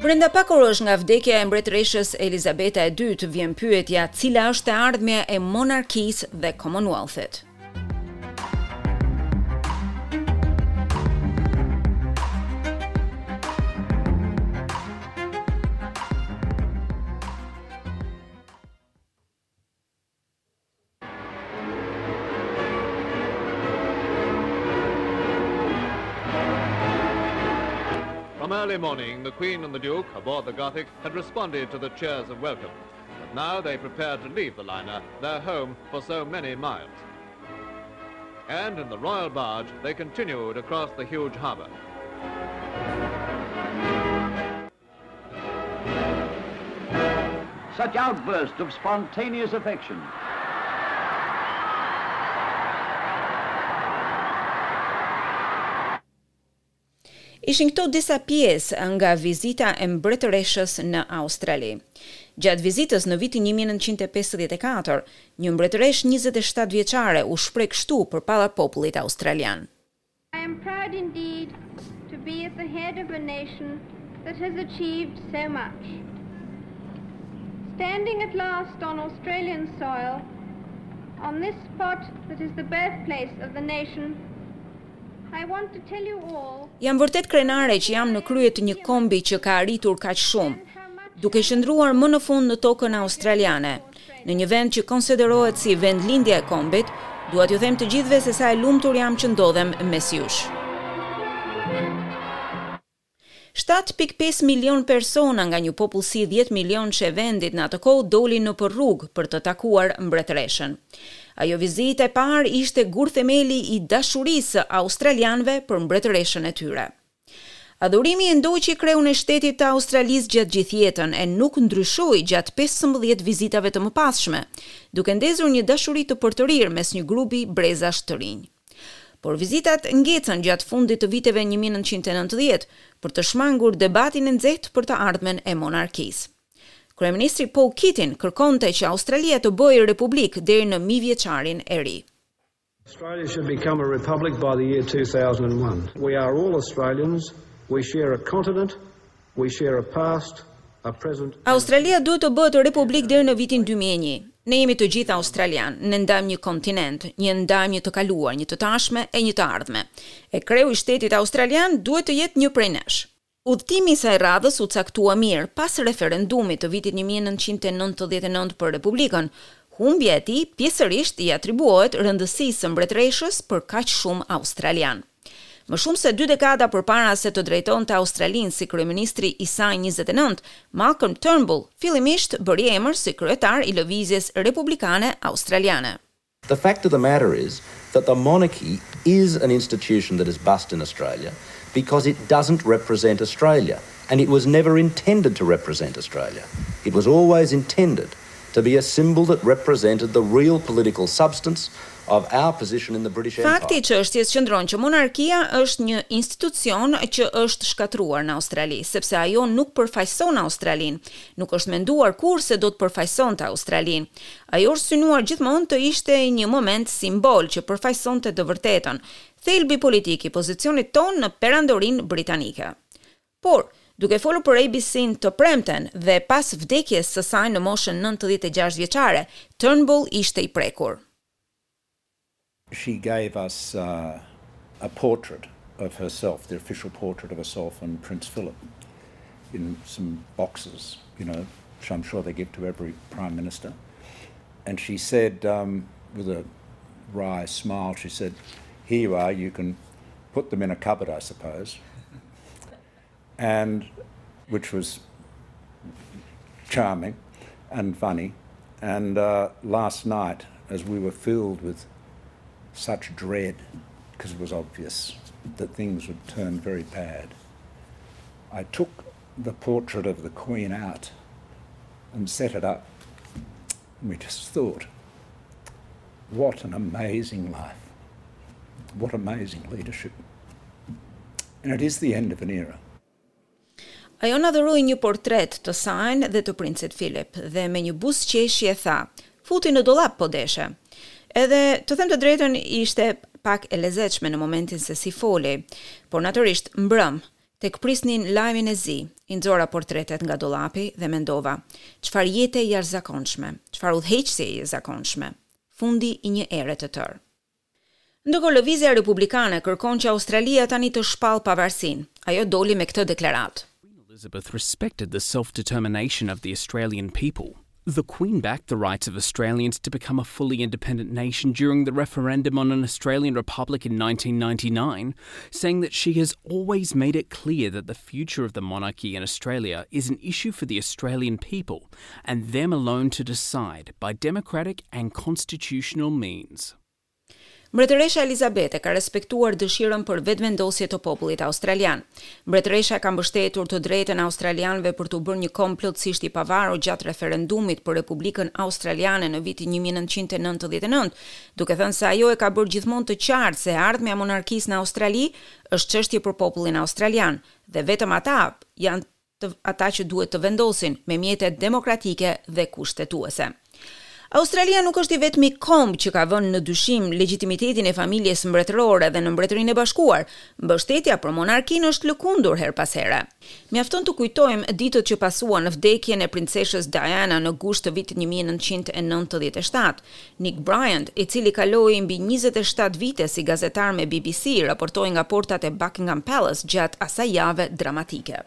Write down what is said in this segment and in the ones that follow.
Brenda pak orësh nga vdekja e mbretëreshës Elizabeta e dytë vjen pyetja cila është e ardhmja e monarkisë dhe Commonwealth-it. early morning, the Queen and the Duke, aboard the Gothic, had responded to the cheers of welcome. But now they prepared to leave the liner, their home for so many miles. And in the royal barge, they continued across the huge harbour. Such outbursts of spontaneous affection. Ishin këto disa pjesë nga vizita e mbretëreshës në Australi. Gjatë vizitës në vitin 1954, një mbretëreshë njëzet e shtatë vjeçare u shpreh kështu përpara popullit australian. I am proud indeed to be at the head of a nation that has achieved so much. Standing at last on Australian soil, on this spot that is the birthplace of the nation, I want to tell you all... Jam vërtet krenare që jam në krye të një kombi që ka arritur kaq shumë, duke qëndruar më në fund në tokën australiane. Në një vend që konsiderohet si vendlindja e kombit, dua t'ju them të gjithëve se sa e lumtur jam që ndodhem mes jush. Shtatë pikë pesë milionë persona nga një popullsi dhjetë milionëshe e vendit në atë kohë dolën nëpër rrugë për të takuar mbretëreshën. Ajo vizitë e parë ishte gurthemeli i dashurisë së australianëve për mbretëreshën e tyre. Adhurimi e ndoqi kreun e shtetit të Australisë gjatë gjithë jetën e nuk ndryshoi gjatë pesëmbëdhjetë vizitave të mëpasshme, duke ndezur një dashuri të përtërirë mes një grupi brezash të rinj. Por vizitat ngecën gjatë fundit të viteve një mijë e nëntëqind e nëntëdhjetë, për të shmangur debatin e nxehtë për të ardhmen e monarkisë. Kryeministri Paul Keating kërkonte që Australia të bëhej republikë deri në mijëvjeçarin e ri. Australia should become a republic by the year two thousand and one. We are all Australians, we share a continent, we share a past, a present and a Australia duhet të bëhet republikë deri në vitin dy mijë e një. Ne jemi të gjithë australianë, ne ndajmë një kontinent, një ndajmë një të kaluar, një të tashme e një të ardhme. E kreu i shtetit australian duhet të jetë një prej nesh. Udhëtimi i saj i radhës u caktua mirë, pas referendumit të vitit një mijë e nëntëqind e nëntëdhjetë e nëntë për Republikën, humbja e tij pjesërisht i atribuohet rëndësisë së mbretëreshës për kaq shumë australianë. Më shumë se dy dekada përpara se të drejtonte Australinë si kryeministri i saj i njëzet e nëntë, Malcolm Turnbull fillimisht bëri emër si kryetar i lëvizjes republikane australiane. The fact of the matter is that the monarchy is an institution that is bust in Australia because it doesn't represent Australia and it was never intended to represent Australia. It was always intended to be a symbol that represented the real political substance of our position in the British Empire. Fakti i çështjes qëndron që monarkia është një institucion që është shkatërruar në Australi, sepse ajo nuk përfaqëson Australinë, nuk është menduar kurrë se do të përfaqësonte Australinë. Ajo është synuar gjithmonë të ishte një moment simbol që përfaqësonte të vërtetën, thelbin politik të pozicionit tonë në Perandorinë Britanike. Por, duke folur për ABC-në të premten dhe pas vdekjes së saj në moshën nëntëdhjetë e gjashtë vjeçare, Turnbull ishte i prekur. She gave us uh, a portrait of herself, the official portrait of herself and Prince Philip in some boxes, you know, which I'm sure they give to every prime minister. And she said um, with a wry smile, she said, here you are, you can put them in a cupboard, I suppose. and which was charming and funny. And uh, last night, as we were filled with such dread, because it was obvious that things would turn very bad, I took the portrait of the Queen out and set it up. And we just thought what an amazing life. What amazing leadership. And it is the end of an era. Ajo na dhuroi një portret të sajnë dhe të princit Philip dhe me një buzëqeshje tha, Futi në dollap po deshe. Edhe, të them të drejtën, ishte pak e lezetshme në momentin se si foli, por natyrisht mbrëmë, Teksa prisnin lajmin e zi, i nxora portretet nga dollapi dhe mendova, çfarë jete e jashtëzakonshme, çfarë udhëheqësie e jashtëzakonshme. Fundi i një ere të tërë. Ndërkohë Lëvizja Republikane kërkon që Australia tani të shpallë pavarësinë. Ajo doli me këtë deklaratë. Queen Elizabeth respected the self-determination of the Australian people, The Queen backed the rights of Australians to become a fully independent nation during the referendum on an Australian republic in 1999, saying that she has always made it clear that the future of the monarchy in Australia is an issue for the Australian people and them alone to decide by democratic and constitutional means. Mbretëresha Elizabeth e ka respektuar dëshirën për vetëvendosje të popullit australian. Mbretëresha ka mbështetur të drejtën e australianëve për t'u bërë një komb plotësisht i pavarur gjatë referendumit për Republikën Australiane në vitin një mijë e nëntëqind e nëntëdhjetë e nëntë, duke thënë se ajo e ka bërë gjithmonë të qartë se e ardhmja e monarkisë në Australi është çështje për popullin australian dhe vetëm ata janë të ata që duhet të vendosin, me mjete demokratike dhe kushtetuese. Australia nuk është i vetmi komb që ka vënë në dyshim legjitimitetin e familjes mbretërore dhe në Mbretërinë e Bashkuar, mbështetja për monarkinë është lëkundur herë pas here. Mjafton të kujtojmë ditët që pasuan vdekjen e princeshës Diana në gusht të vitit një mijë e nëntëqind e nëntëdhjetë e shtatë, Nick Bryant, i cili kaloi mbi njëzet e shtatë vite si gazetar me BBC, raportoi nga portat e Buckingham Palace gjatë asaj jave dramatike.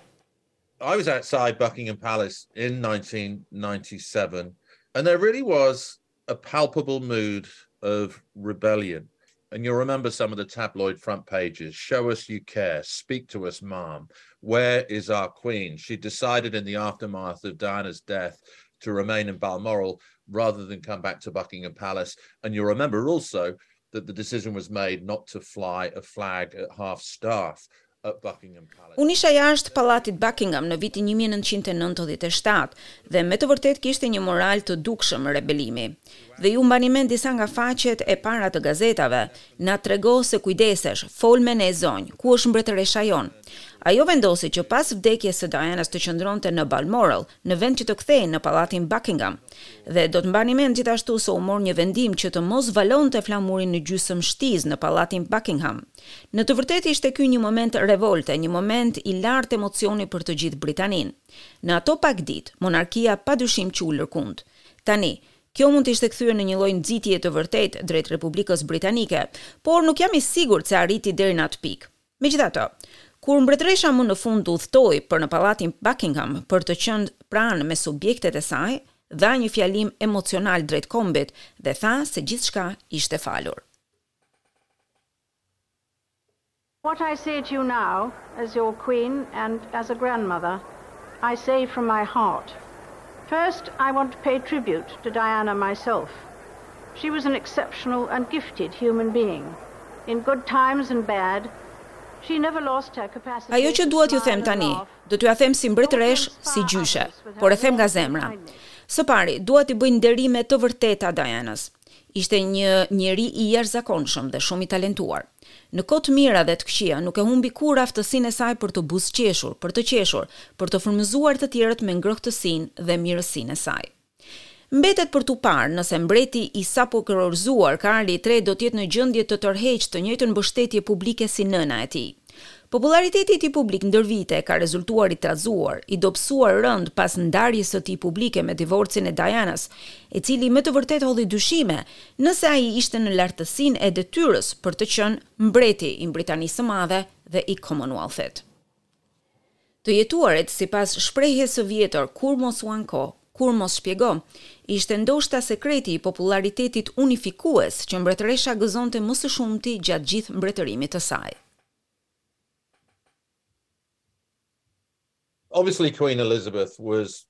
I was outside Buckingham Palace in nineteen ninety seven and there really was a palpable mood of rebellion. And you'll remember some of the tabloid front pages show us you care, speak to us, mom. Where is our queen? She decided in the aftermath of Diana's death to remain in Balmoral rather than come back to Buckingham Palace. And you'll remember also that the decision was made not to fly a flag at half staff, Unë isha jashtë pallatit Buckingham në vitin një mijë e nëntëqind e nëntëdhjetë e shtatë dhe me të vërtetë kishte një moral të dukshëm rebelimi. Dhe ju mbani mend disa nga faqet e para të gazetave, Na trego se kujdesesh, fol me ne zonjë, ku është mbretëresha jonë? Ajo vendosi që pas vdekjes së Dianas të qëndronte në Balmoral, në vend që të kthehej në pallatin Buckingham. Dhe do të mbani mend gjithashtu se u mor një vendim që të mos valonte flamurin në gjysëm shtizë në pallatin Buckingham. Në të vërtetë ishte ky një moment revolte, një moment i lartë emocioni për të gjithë Britaninë. Në ato pak ditë, monarkia padyshim që u lëkund. Tani, kjo mund të ishte kthyer në një lloj nxitje të vërtetë drejt Republikës Britanike, por nuk jam i sigurt se arriti deri në atë pikë. Megjithatë, kur mbretëresha më në fund udhëtoi për në pallatin Buckingham për të qenë pranë me subjektet e saj, dha një fjalim emocional drejt kombit dhe tha se gjithçka ishte falur. What I say to you now as your Queen and as a grandmother I say from my heart. First I want to pay tribute to Diana myself. She was an exceptional and gifted human being. In good times and bad she never lost her capacity. Ajo që dua t'ju them tani, do t'ju a them si mbretëreshë, si gjyshe, por e them nga zemra. Së pari, dua t'i bëj nderime të vërteta Dianës. Ishte një njeri i jashtëzakonshëm dhe shumë i talentuar. Në kohë të mira dhe të këqija, nuk e humbi kurrë aftësinë e saj për të buzëqeshur, për të qeshur, për të frymëzuar të tjerët me ngrohtësinë dhe mirësinë e saj. Mbetet për t'u parë nëse mbreti i sapokurorëzuar, Karli i Tretë do të jetë në gjendje të tërheqë të njëjtën mbështetje publike si nëna e tij. Popullariteti i tij publik ndër vite ka rezultuar i trazuar, i dobësuar rëndë pas ndarjes së tij publike me divorcin e Dianës, e cila me të vërtetë hodhi dyshime nëse ai ishte në lartësinë e detyrës për të qenë mbreti i Britanisë së Madhe dhe i Commonwealth-it. Të jetuarit, sipas shprehjes së vjetër Kurrë mos u anko, kurrë mos shpjego, ishte ndoshta sekreti i popullaritetit unifikues që mbretëresha gëzonte më së shumti gjatë gjithë mbretërimit të saj. Obviously Queen Elizabeth was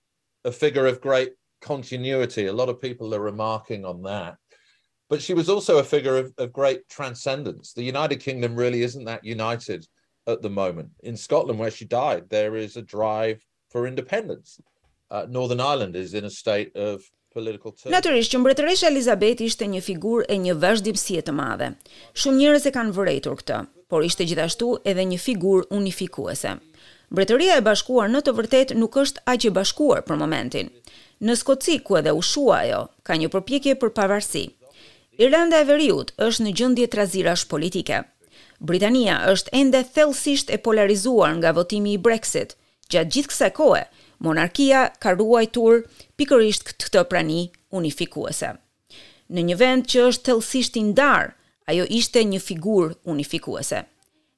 a figure of great continuity. A lot of people are remarking on that. But she was also a figure of, of great transcendence. The United Kingdom really isn't that united at the moment. In Scotland, where she died, there is a drive for independence. Uh, Northern Ireland is in a state of Natyrisht që mbretëresha Elizabeth ishte një figurë e një vazhdimësie të madhe. Shumë njerëz e kanë vërejtur këtë, por ishte gjithashtu edhe një figurë unifikuese. Mbretëria e Bashkuar në të vërtetë nuk është aq e bashkuar për momentin. Në Skoci, ku edhe u shua ajo, ka një përpjekje për pavarësi. Irlanda e Veriut është në gjendje trazirash politike. Britania është ende thellësisht e polarizuar nga votimi i Brexit, gjatë gjithë kësaj kohe, monarkia ka ruajtur pikërisht këtë prani unifikuese. Në një vend që është thellësisht i ndarë, ajo ishte një figurë unifikuese.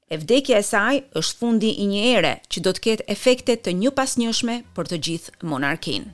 E vdekja e saj është fundi i një ere që do të ketë efekte të njëpasnjëshme për të gjithë monarkinë.